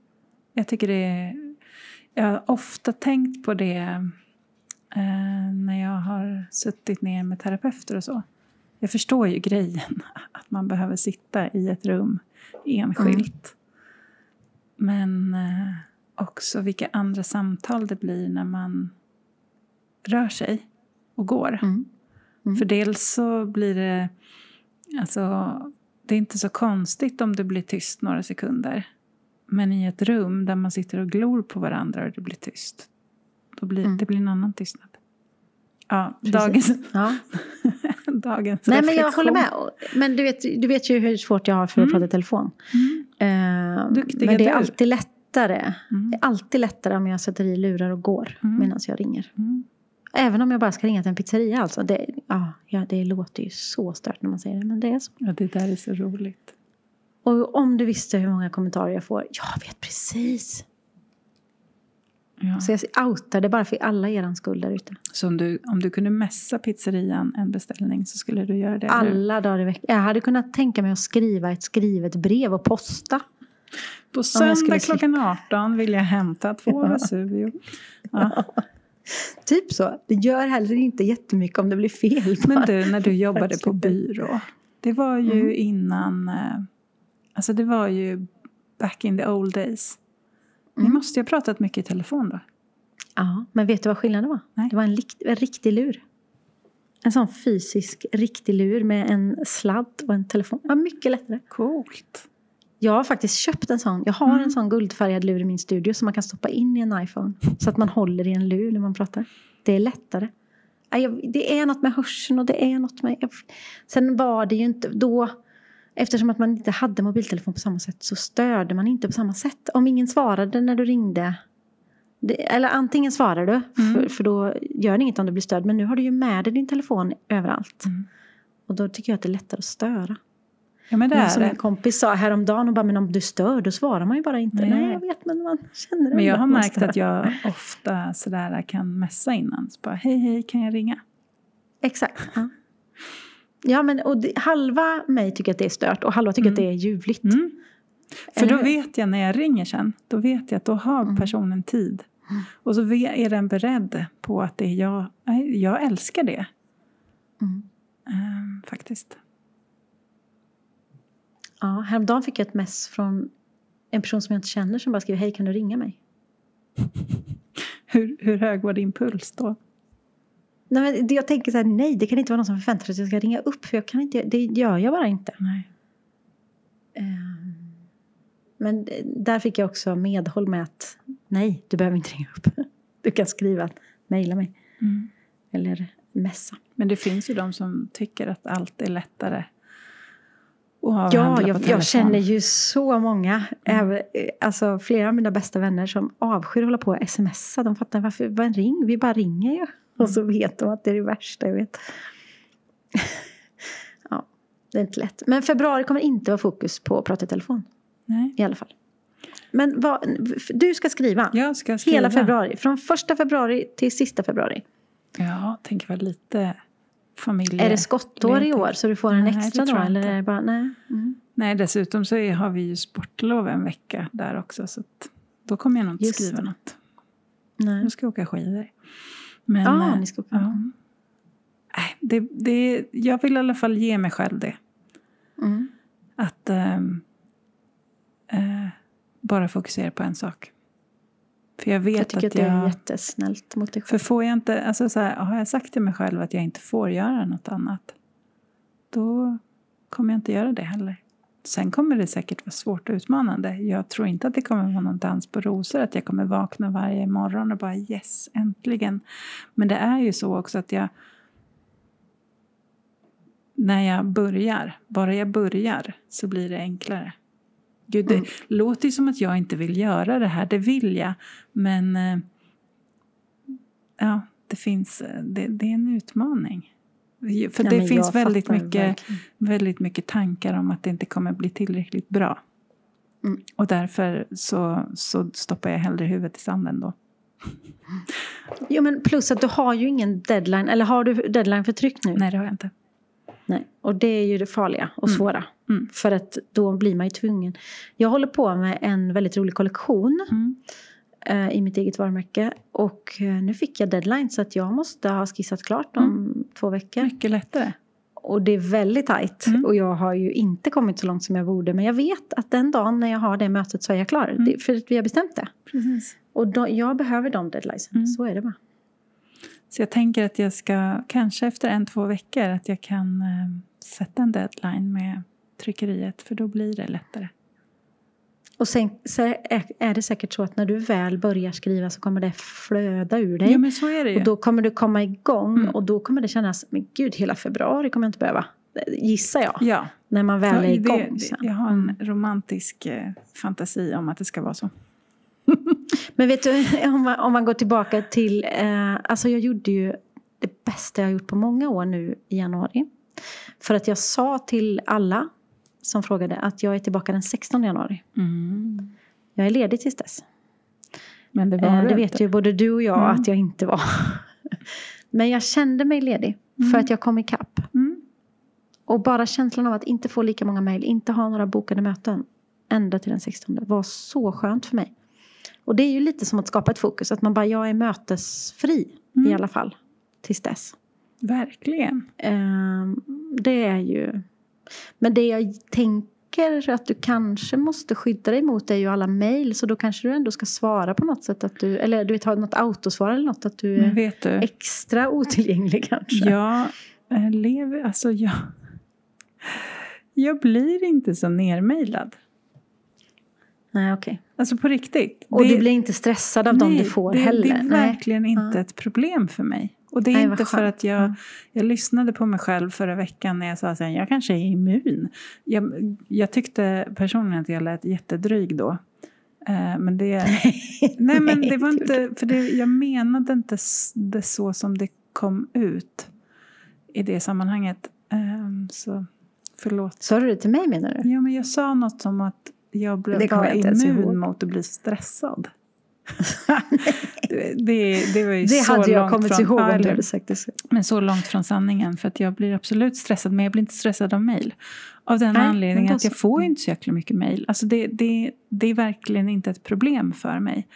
jag tycker det är... Jag har ofta tänkt på det eh, när jag har suttit ner med terapeuter och så. Jag förstår ju grejen, att man behöver sitta i ett rum enskilt. Men eh, också vilka andra samtal det blir när man rör sig och går. Mm. Mm. För dels så blir det... Alltså, det är inte så konstigt om det blir tyst några sekunder. Men i ett rum där man sitter och glor på varandra och det blir tyst. Då blir Mm. det blir en annan tystnad. Ja, Precis. dagens, Ja. (laughs) dagens Nej, men jag håller med. Men du vet, du vet ju hur svårt jag har för att Mm. prata i telefon. Mm. Eh, Duktiga men det är du. alltid lättare. Mm. Det är alltid lättare om jag sätter i lurar och går Mm. medan jag ringer. Mm. Även om jag bara ska ringa till en pizzeria alltså. Det, ja, ja, det låter ju så stört när man säger det, men det är så. Ja, det där är så roligt. Och om du visste hur många kommentarer jag får. Jag vet precis. Ja. Så jag outar det bara för alla eran skull där ute. Så om du, om du kunde messa pizzerian en beställning så skulle du göra det? Alla dagar i veckan. Jag hade kunnat tänka mig att skriva ett skrivet brev och posta. På söndag klockan 18 vill jag hämta två Ja. Vesuvio. Ja. Typ så. Det gör heller inte jättemycket om det blir fel. Men du, när du (laughs) jobbade på byrå. Det var ju Mm. innan... eh, Alltså det var ju back in the old days. Ni Mm. måste ju ha pratat mycket i telefon då. Ja, men vet du vad skillnaden var? Nej. Det var en, likt, en riktig lur. En sån fysisk riktig lur med en sladd och en telefon. Det var mycket lättare. Coolt. Jag har faktiskt köpt en sån. Jag har Mm. en sån guldfärgad lur i min studio som man kan stoppa in i en iPhone. Så att man håller i en lur när man pratar. Det är lättare. Det är något med hörseln och det är något med... Sen var det ju inte då... Eftersom att man inte hade mobiltelefon på samma sätt så störde man inte på samma sätt. Om ingen svarade när du ringde. Det, eller antingen svarar du, Mm. för, för då gör det inget om du blir störd. Men nu har du ju med dig din telefon överallt. Mm. Och då tycker jag att det är lättare att störa. Ja men det Men som det. min kompis sa häromdagen, och bara, men om du stör då svarar man ju bara inte. Nej, Nej, jag vet men man känner det. Men jag har märkt att jag ofta sådär kan messa innan. Så bara, hej hej, kan jag ringa? Exakt. Ja, ja men och det, halva mig tycker att det är stört och halva tycker att det är ljuvligt. Mm. För då hur? vet jag när jag ringer sen, då vet jag att då har Mm. personen tid. Mm. Och så är den beredd på att det är jag. Jag älskar det. Mm. Ehm, faktiskt. Ja, häromdagen fick jag ett mess från en person som jag inte känner som bara skrev hej kan du ringa mig? (laughs) Hur, hur hög var din puls då? Nej, men jag tänker så här, nej det kan inte vara någon som förväntar sig att jag ska ringa upp för jag kan inte, det gör jag bara inte. Nej. Ehm, Men där fick jag också medhåll med att nej, du behöver inte ringa upp. (laughs) Du kan skriva, mejla mig Mm. eller messa. Men det finns ju de som tycker att allt är lättare Ja, jag, jag känner ju så många, även, eh, alltså flera av mina bästa vänner som avskyr att hålla på och smsa. De fattar varför, en ring, vi bara ringer ju. Och så vet de att det är det värsta jag vet. (laughs) ja, det är inte lätt. Men februari kommer inte vara fokus på att prata i telefon. Nej. I alla fall. Men vad, du ska skriva. Jag ska skriva. Hela februari. Från första februari till sista februari. Ja, tänker väl lite familje... Är det skottår i år så du får en Nej, extra jag Eller är det bara, nej? Mm. Nej, dessutom så är, har vi ju sportlov en vecka där också. Så då kommer jag nog inte Just skriva något. nej. Nu ska jag åka skidor. Men, Ja, eh, ni ska åka. ja. Det, det, jag vill i alla fall ge mig själv det. Mm. Att ehm, eh, bara fokusera på en sak. För jag vet Jag tycker att, att det är jag... jättesnällt mot dig För själv. får jag inte, alltså så här, har jag sagt till mig själv att jag inte får göra något annat, då kommer jag inte göra det heller. Sen kommer det säkert vara svårt och utmanande. Jag tror inte att det kommer vara någon dans på rosor, att jag kommer vakna varje morgon och bara yes, äntligen. Men det är ju så också att jag, när jag börjar, bara jag börjar, så blir det enklare. Gud, det Mm. låter ju som att jag inte vill göra det här, det vill jag. Men eh, ja, det finns, eh, det, det är en utmaning. För Ja, det finns väldigt mycket, verkligen. väldigt mycket tankar om att det inte kommer bli tillräckligt bra. Mm. Och därför så, så stoppar jag hellre huvudet i sanden då. Jo, men plus att du har ju ingen deadline. Eller har du deadline för tryck nu? Nej, det har jag inte. Nej. Och det är ju det farliga och Mm. svåra. Mm. För att då blir man ju tvungen. Jag håller på med en väldigt rolig kollektion Mm. I mitt eget varumärke. Och eh, nu fick jag deadline så att jag måste ha skissat klart om två veckor. Mycket lättare. Och det är väldigt tajt. Mm. Och jag har ju inte kommit så långt som jag borde. Men jag vet att den dagen när jag har det mötet så är jag klar. Mm. Det, för vi har bestämt det. Precis. Och då, jag behöver de deadlinesen. Mm. Så är det bara. Så jag tänker att jag ska, kanske efter en, två veckor, att jag kan eh, sätta en deadline med tryckeriet. För då blir det lättare. Och sen så är, är det säkert så att när du väl börjar skriva så kommer det flöda ur dig. Ja, men så är det ju. och då kommer du komma igång Mm. och då kommer det kännas, men gud hela februari kommer jag inte behöva. Gissar jag. ja, När man väl är för igång det, sen. jag har en Mm. romantisk eh, fantasi om att det ska vara så. (laughs) Men vet du, (laughs) om man, om man går tillbaka till, eh, alltså jag gjorde ju det bästa jag har gjort på många år nu i januari. För att jag sa till alla som frågade att jag är tillbaka den 16 januari. Mm. Jag är ledig tills dess. Men det var Eh, det vet inte. ju både du och jag Mm. att jag inte var. (laughs) Men jag kände mig ledig för Mm. att jag kom ikapp. Mm. Och bara känslan av att inte få lika många mejl, inte ha några bokade möten ända till den 16 var så skönt för mig. Och det är ju lite som att skapa ett fokus, att man bara, jag är mötesfri Mm. i alla fall tills dess. Verkligen. Ehm, det är ju... Men det jag tänker att du kanske måste skydda dig mot är ju alla mejl, så då kanske du ändå ska svara på något sätt att du, eller du vet ha något autosvar eller något, att du är vet du, extra otillgänglig kanske. jag eh, lever, alltså jag, jag blir inte så nermejlad. Nej, okej. Alltså på riktigt. Och Det- du blir inte stressad av dem nej, du får det, heller? Det är Nej. verkligen inte Ja. ett problem för mig. Och det är Nej, inte för att jag, Ja. jag lyssnade på mig själv förra veckan när jag sa att jag kanske är immun. Jag, jag tyckte personligen att jag lät jättedryg då. Eh, men det, (laughs) nej, men det var inte, för det, jag menade inte det så som det kom ut i det sammanhanget. Eh, så förlåt. Sa du det till mig menar du? Ja, men jag sa något som att jag blev ihåg. immun mot att bli stressad. (laughs) det, det, var ju Det så hade jag långt kommit från, ihåg om du hade sagt det så. Men så långt från sanningen. För att jag blir absolut stressad. Men jag blir inte stressad av mejl. Av den Nej, anledningen att jag får ju Mm. inte så jäkla mycket mejl. Alltså det, det, det är verkligen inte ett problem för mig.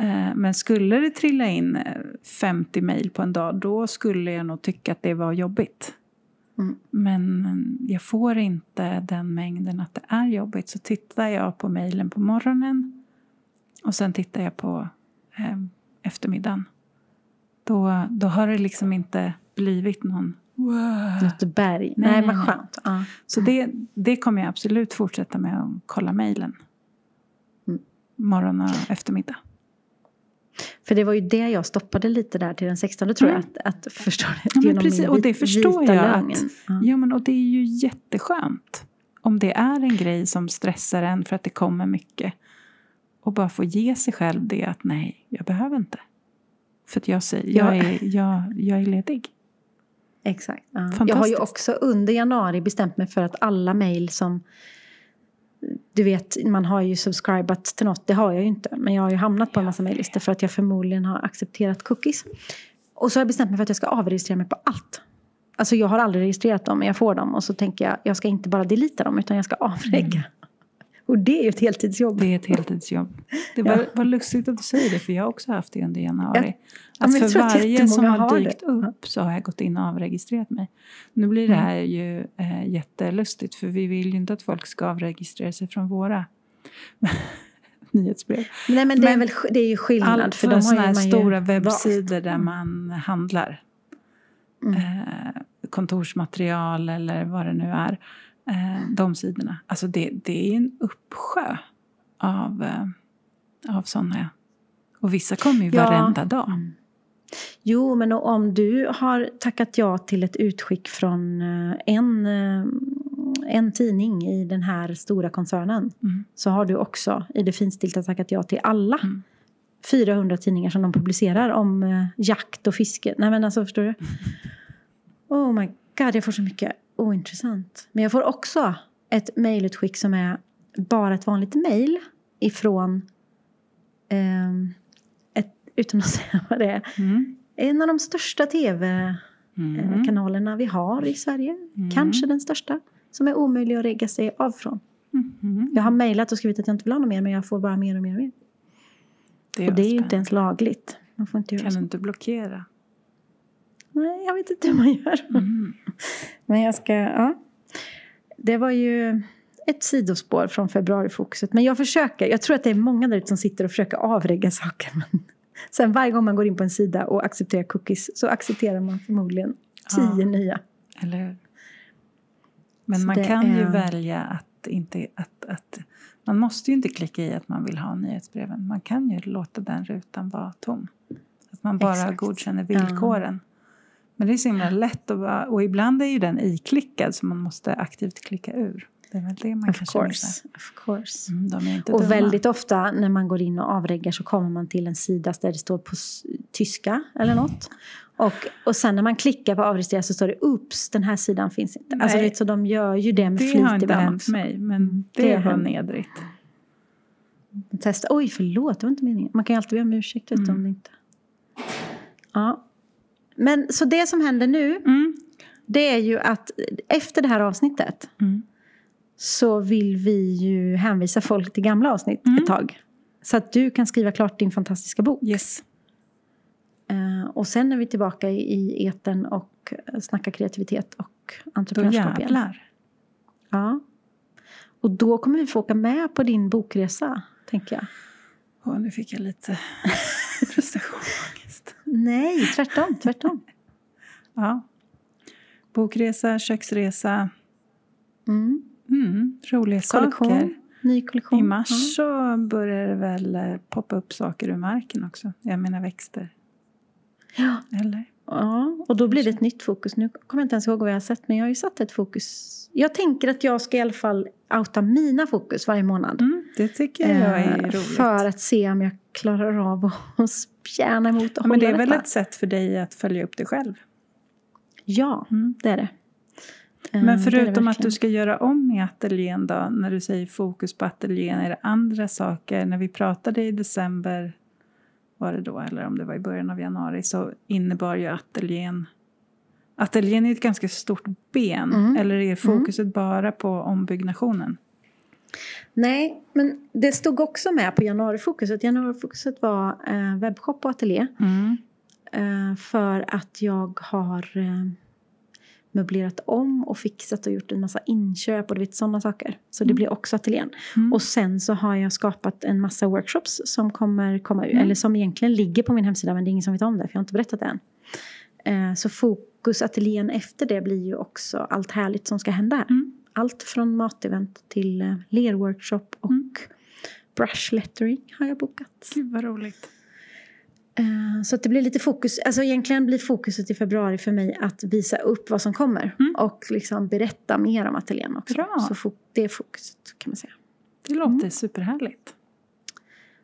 Eh, Men skulle det trilla in eh, 50 mejl på en dag. Då skulle jag nog tycka att det var jobbigt. Mm. Men eh, jag får inte den mängden att det är jobbigt. Så tittar jag på mejlen på morgonen. Och sen tittar jag på eh, eftermiddagen. Då, då har det liksom inte blivit någon wow. Något berg. Nej, Nej, nej, vad skönt. Ja. Så det, det kommer jag absolut fortsätta med att kolla mejlen. Mm. Morgon och eftermiddag. För det var ju det jag stoppade lite där till den 16 tror Mm. jag. Att, att förstå det. Ja, genom precis. min Och det förstår vita jag lögn. att- Ja. Ja, men och det är ju jätteskönt om det är en grej som stressar en för att det kommer mycket och bara få ge sig själv det att nej, jag behöver inte. För att jag säger, jag Ja. är, jag, jag är ledig. Exakt. Ja. Jag har ju också under januari bestämt mig för att alla mejl som du vet, man har ju subscribat till något, det har jag ju inte. Men jag har ju hamnat på en massa mejllistor för att jag förmodligen har accepterat cookies. Och så har jag bestämt mig för att jag ska avregistrera mig på allt. Alltså jag har aldrig registrerat dem, men jag får dem. Och så tänker jag, jag ska inte bara delita dem, utan jag ska avregga. Och det är ett heltidsjobb. Det är ett heltidsjobb. Det var, Ja. var lustigt att du säger det, för jag har också haft det under januari. Ja, Att för att varje som har dykt det. upp så har jag gått in och avregistrerat mig. Nu blir det Mm. här ju eh, jättelustigt, för vi vill ju inte att folk ska avregistrera sig från våra (laughs) nyhetsbrev. Nej men det, är, Men väl, det är ju skillnad. Allt för för sådana här stora webbsidor där man handlar Mm. eh, kontorsmaterial eller vad det nu är. Eh, de sidorna. Alltså det, det är en uppsjö av, eh, av sådana. Och vissa kommer ju Ja. varenda dag. Mm. Jo, men om du har tackat ja till ett utskick från eh, en, eh, en tidning i den här stora koncernen Mm. så har du också i det finstilta tackat ja till alla Mm. 400 tidningar som de publicerar om jakt och fiske. Nej men alltså förstår du? Oh my god, jag får så mycket ointressant. Men jag får också ett mejlutskick som är bara ett vanligt mejl ifrån ehm, ett, utan att (laughs) säga vad det är, Mm. en av de största Mm. tv-kanalerna vi har i Sverige. Mm. Kanske den största. Som är omöjlig att regga sig av från. Mm. Jag har mejlat och skrivit att jag inte vill ha något mer men jag får bara mer och mer och mer. Det och det är ju inte ens lagligt. Man får inte göra Kan så. du inte blockera? Nej, jag vet inte hur man gör. Mm. Men jag ska, ja. Det var ju ett sidospår från februarifokuset. Men jag försöker, jag tror att det är många där ute som sitter och försöker avregga saker. Men (laughs) sen varje gång man går in på en sida och accepterar cookies så accepterar man förmodligen tio Ja. nya. Eller hur? Men Så man kan ju är- välja att inte... Att, att, man måste ju inte klicka i att man vill ha nyhetsbreven. Man kan ju låta den rutan vara tom. Att man bara Exakt. godkänner villkoren. Men det är så himla lätt att vara, och ibland är ju den iklickad så man måste aktivt klicka ur. Det är väl det man Of kanske missar. course. Of course. Mm, de är inte Och dumma. väldigt ofta när man går in och avreggar så kommer man till en sida där det står på tyska eller något. Och, och sen när man klickar på avregistrera så står det oops, den här sidan finns inte. Alltså Nej. vet, så de gör ju det med Det flit har inte ibland hänt mig, men det, Det var nedrigt. Testa. Oj, förlåt, det var inte meningen. Man kan ju alltid be om ursäkt Mm. om det inte... Ja. Men så det som händer nu, Mm. det är ju att efter det här avsnittet Mm. så vill vi ju hänvisa folk till gamla avsnitt Mm. ett tag. Så att du kan skriva klart din fantastiska bok. Yes. Eh, och sen är vi tillbaka i, i eten och snackar kreativitet och Då entreprenörskap igen. jävlar. Ja. Och då kommer vi få åka med på din bokresa, tänker jag. Åh, nu fick jag lite (laughs) prestationsångest. Nej, tvärtom, tvärtom. Ja. Bokresa, köksresa, Mm. mm, roliga Kollektion, saker. ny kollektion. I mars så börjar det väl poppa upp saker ur marken också. Jag menar växter. Ja. Eller? Ja, och då blir det ett nytt fokus. Nu kommer jag inte ens ihåg vad jag har sett, men jag har ju satt ett fokus. Jag tänker att jag ska i alla fall outa mina fokus varje månad. Mm, det tycker jag är Eh, roligt. För att se om jag klarar av att (laughs) spjärna emot och ja, men det hålla är väl detta. ett sätt för dig att följa upp dig själv. Ja, Mm. det är det. Eh, Men det är det förutom att du ska göra om i ateljén då, när du säger fokus på ateljén, är det andra saker? När vi pratade i december, var det då, eller om det var i början av januari, så innebar ju ateljén Ateljén är ett ganska stort ben, Mm. eller är fokuset bara på ombyggnationen? Nej, men det stod också med på januarifokuset. Januarifokuset var eh, webbshop och ateljé. Mm. Eh, för att jag har eh, möblerat om och fixat och gjort en massa inköp och du vet sådana saker. Så det Mm. blir också ateljén. Mm. Och sen så har jag skapat en massa workshops som kommer komma ut. Mm. Eller som egentligen ligger på min hemsida men det är ingen som vet om det för jag har inte berättat det än. Eh, så fokusateljén efter det blir ju också allt härligt som ska hända här. Mm. Allt från matevent till eh, lerworkshop och Mm. brush lettering har jag bokat. Gud vad roligt. Eh, Så det blir lite fokus, alltså egentligen blir fokuset i februari för mig att visa upp vad som kommer. Mm. Och liksom berätta mer om ateljén också. Bra. Så det är fokuset kan man säga. Det låter superhärligt.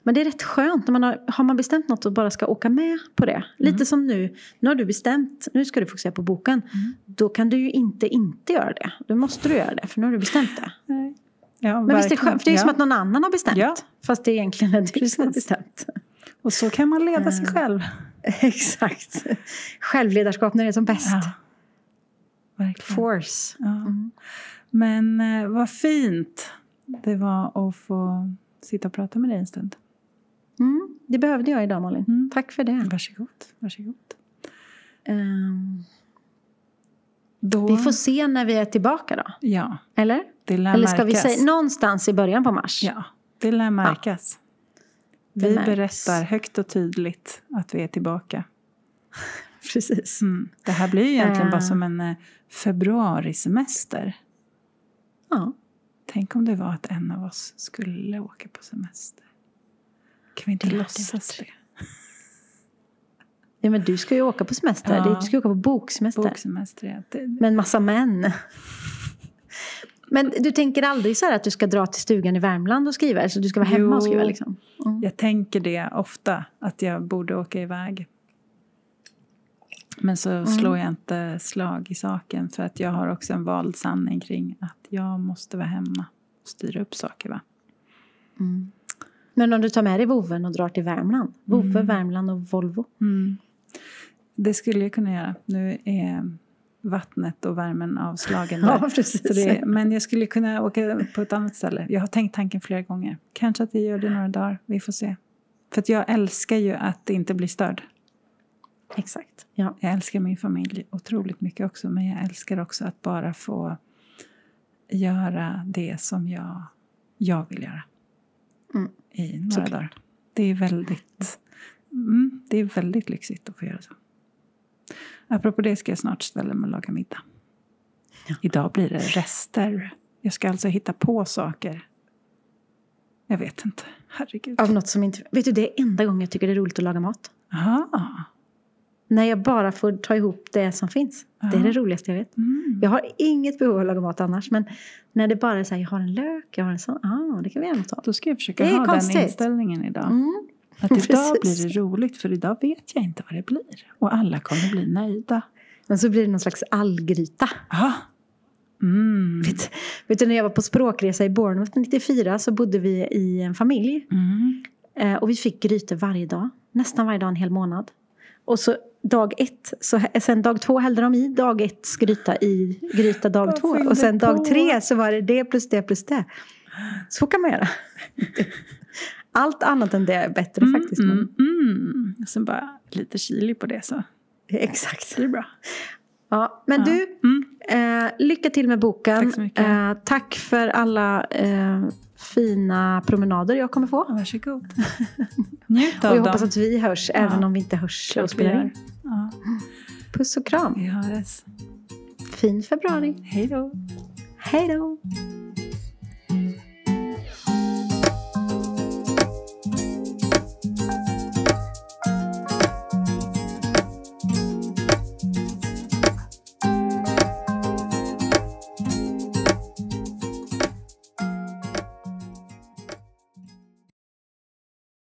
Men det är rätt skönt när man har, har man bestämt något och bara ska åka med på det. Lite Mm. som nu, nu har du bestämt, nu ska du fokusera på boken. Mm. Då kan du ju inte inte göra det. Då måste du göra det för nu har du bestämt det. (laughs) Nej. Ja, Men visst är det verkligen. skönt, för det är ja. som att någon annan har bestämt. Ja. Fast det är egentligen (laughs) är du som har bestämt. Och så kan man leda sig Mm. själv. (laughs) Exakt. Självledarskap när det är som bäst. Ja. Verkligen. Force. Ja. Mm. Men eh, vad fint det var att få sitta och prata med dig en stund. Mm, det behövde jag idag Malin. Mm. Tack för det. Varsågod. Varsågod. Ehm, Då, vi får se när vi är tillbaka då. Ja, Eller? Eller ska vi märkas. säga någonstans i början på mars? Ja, det lär märkas. Det vi märks. berättar högt och tydligt att vi är tillbaka. (laughs) Precis. Mm. Det här blir ju egentligen Eh. bara som en eh, februarisemester. Ja. Tänk om det var att en av oss skulle åka på semester. Kan vi inte Det låtsas det? ja, men du ska ju åka på semester. Ja. Du ska åka på boksemester. Boksemester, ja. Det, Med en massa män. Men du tänker aldrig så här att du ska dra till stugan i Värmland och skriva? Så du ska vara hemma Jo. och skriva liksom? Mm. Jag tänker det ofta, att jag borde åka iväg. Men så Mm. slår jag inte slag i saken för att jag har också en vald sanning kring att jag måste vara hemma och styra upp saker. Va? Mm. Men om du tar med dig voven och drar till Värmland? Vove, Mm. Värmland och Volvo. Mm. Det skulle jag kunna göra. Nu är vattnet och värmen där. precis. Så det, men jag skulle kunna åka på ett annat ställe. Jag har tänkt tanken flera gånger. Kanske att jag gör det några dagar. Vi får se. För att jag älskar ju att inte bli störd. Exakt. Ja. Jag älskar min familj otroligt mycket också. Men jag älskar också att bara få göra det som jag, jag vill göra. Mm. I några Såklart. dagar. Det är väldigt, mm, det är väldigt lyxigt att få göra så. Apropå det ska jag snart ställa mig och laga middag. Ja. Idag blir det rester. Jag ska alltså hitta på saker. Jag vet inte. Herregud. Av något som inte... Vet du, det är enda gången jag tycker det är roligt att laga mat. Aha. När jag bara får ta ihop det som finns. Det är det roligaste jag vet. Mm. Jag har inget behov av att laga mat annars. Men när det bara är så här, jag har en lök, jag har en sån. Ah, det kan vi gärna ta. Då ska jag försöka ha konstigt. den inställningen idag. Mm. Att idag Precis. blir det roligt för idag vet jag inte vad det blir. Och alla kommer bli nöjda. Men så blir det någon slags allgryta. Ah. Mm. Vet, vet du, när jag var på språkresa i Bournemouth 94 så bodde vi i en familj. Mm. Eh, och vi fick grytor varje dag. Nästan varje dag en hel månad. Och så dag ett, så, sen dag två hällde de i dag ett gryta i gryta dag två. Och sen dag på? tre så var det det plus det plus det. Så kan man göra. (laughs) Allt annat än det är bättre Mm, faktiskt. Mm, mm. Och sen bara lite chili på det så Exakt. det bra. Ja, men Ja. du, Mm. eh, lycka till med boken. Tack så mycket. Eh, tack för alla eh, fina promenader jag kommer få. Varsågod. (laughs) Njut Och av jag hoppas dem. att vi hörs Ja. även om vi inte hörs och spelar in. Ja, Puss och kram. vi hörs. Fin februari. Hej då. Hej då.